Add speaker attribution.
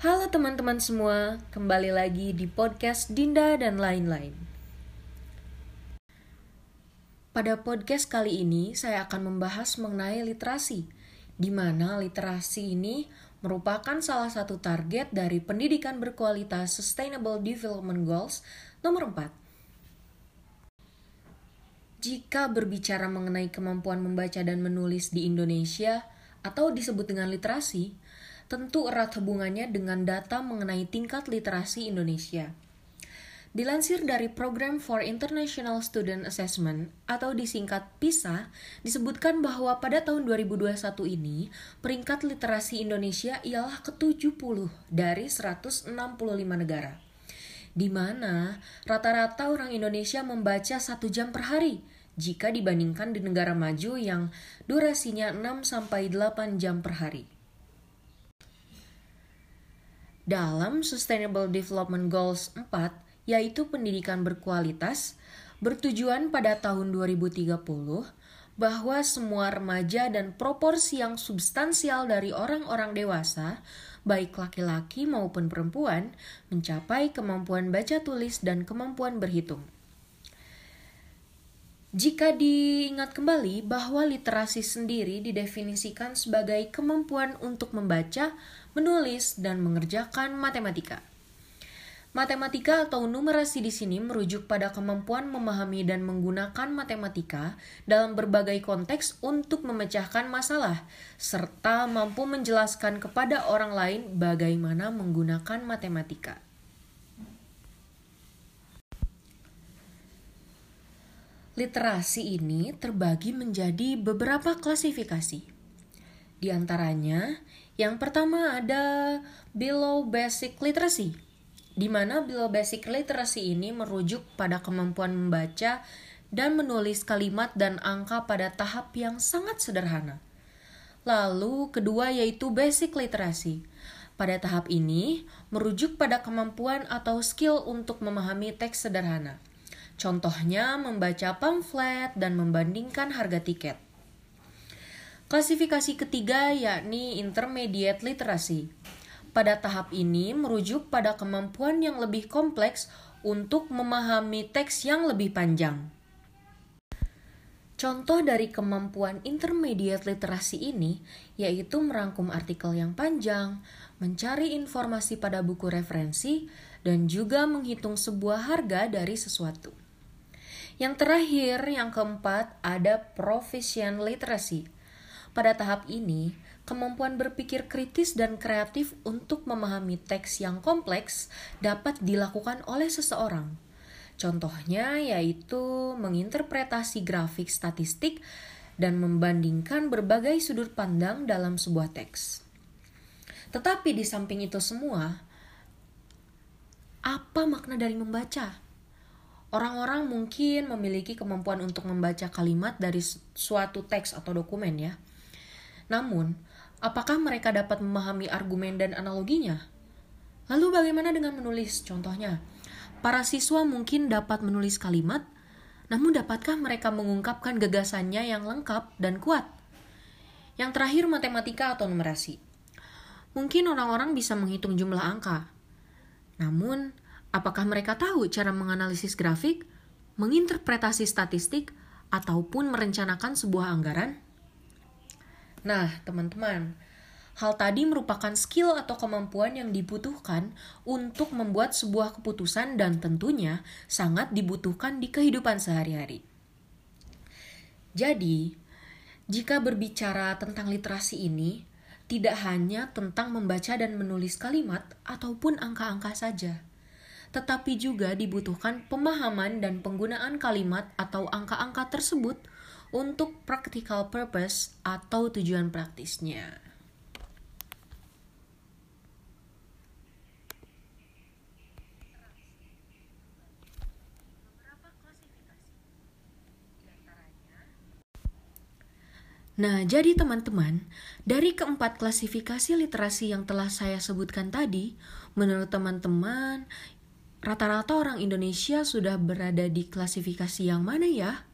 Speaker 1: Halo teman-teman semua, kembali lagi di podcast Dinda dan lain-lain. Pada podcast kali ini, saya akan membahas mengenai literasi, di mana literasi ini merupakan salah satu target dari pendidikan berkualitas Sustainable Development Goals nomor 4. Jika berbicara mengenai kemampuan membaca dan menulis di Indonesia, atau disebut dengan literasi, tentu erat hubungannya dengan data mengenai tingkat literasi Indonesia. Dilansir dari Program for International Student Assessment atau disingkat PISA, disebutkan bahwa pada tahun 2021 ini, peringkat literasi Indonesia ialah ke-70 dari 165 negara. Di mana rata-rata orang Indonesia membaca satu jam per hari, jika dibandingkan di negara maju yang durasinya 6-8 jam per hari. Dalam Sustainable Development Goals 4, yaitu pendidikan berkualitas, bertujuan pada tahun 2030 bahwa semua remaja dan proporsi yang substansial dari orang-orang dewasa, baik laki-laki maupun perempuan, mencapai kemampuan baca tulis dan kemampuan berhitung. Jika diingat kembali bahwa literasi sendiri didefinisikan sebagai kemampuan untuk membaca, menulis, dan mengerjakan matematika. Matematika atau numerasi di sini merujuk pada kemampuan memahami dan menggunakan matematika dalam berbagai konteks untuk memecahkan masalah, serta mampu menjelaskan kepada orang lain bagaimana menggunakan matematika. Literasi ini terbagi menjadi beberapa klasifikasi. Di antaranya, yang pertama ada below basic literacy, di mana below basic literacy ini merujuk pada kemampuan membaca dan menulis kalimat dan angka pada tahap yang sangat sederhana. Lalu kedua yaitu basic literacy. Pada tahap ini merujuk pada kemampuan atau skill untuk memahami teks sederhana. Contohnya membaca pamflet dan membandingkan harga tiket. Klasifikasi ketiga yakni intermediate literacy. Pada tahap ini merujuk pada kemampuan yang lebih kompleks untuk memahami teks yang lebih panjang. Contoh dari kemampuan intermediate literasi ini yaitu merangkum artikel yang panjang, mencari informasi pada buku referensi, dan juga menghitung sebuah harga dari sesuatu. Yang terakhir, yang keempat, ada proficient literacy. Pada tahap ini, kemampuan berpikir kritis dan kreatif untuk memahami teks yang kompleks dapat dilakukan oleh seseorang. Contohnya yaitu menginterpretasi grafik statistik dan membandingkan berbagai sudut pandang dalam sebuah teks. Tetapi di samping itu semua, apa makna dari membaca? Orang-orang mungkin memiliki kemampuan untuk membaca kalimat dari suatu teks atau dokumen ya. Namun, apakah mereka dapat memahami argumen dan analoginya? Lalu bagaimana dengan menulis? Contohnya, para siswa mungkin dapat menulis kalimat, namun dapatkah mereka mengungkapkan gagasannya yang lengkap dan kuat? Yang terakhir, matematika atau numerasi. Mungkin orang-orang bisa menghitung jumlah angka. Namun, Apakah mereka tahu cara menganalisis grafik, menginterpretasi statistik, ataupun merencanakan sebuah anggaran? Nah, teman-teman, hal tadi merupakan skill atau kemampuan yang dibutuhkan untuk membuat sebuah keputusan dan tentunya sangat dibutuhkan di kehidupan sehari-hari. Jadi, jika berbicara tentang literasi ini, tidak hanya tentang membaca dan menulis kalimat ataupun angka-angka saja tetapi juga dibutuhkan pemahaman dan penggunaan kalimat atau angka-angka tersebut untuk practical purpose atau tujuan praktisnya. Nah, jadi teman-teman, dari keempat klasifikasi literasi yang telah saya sebutkan tadi, menurut teman-teman, rata-rata orang Indonesia sudah berada di klasifikasi yang mana ya?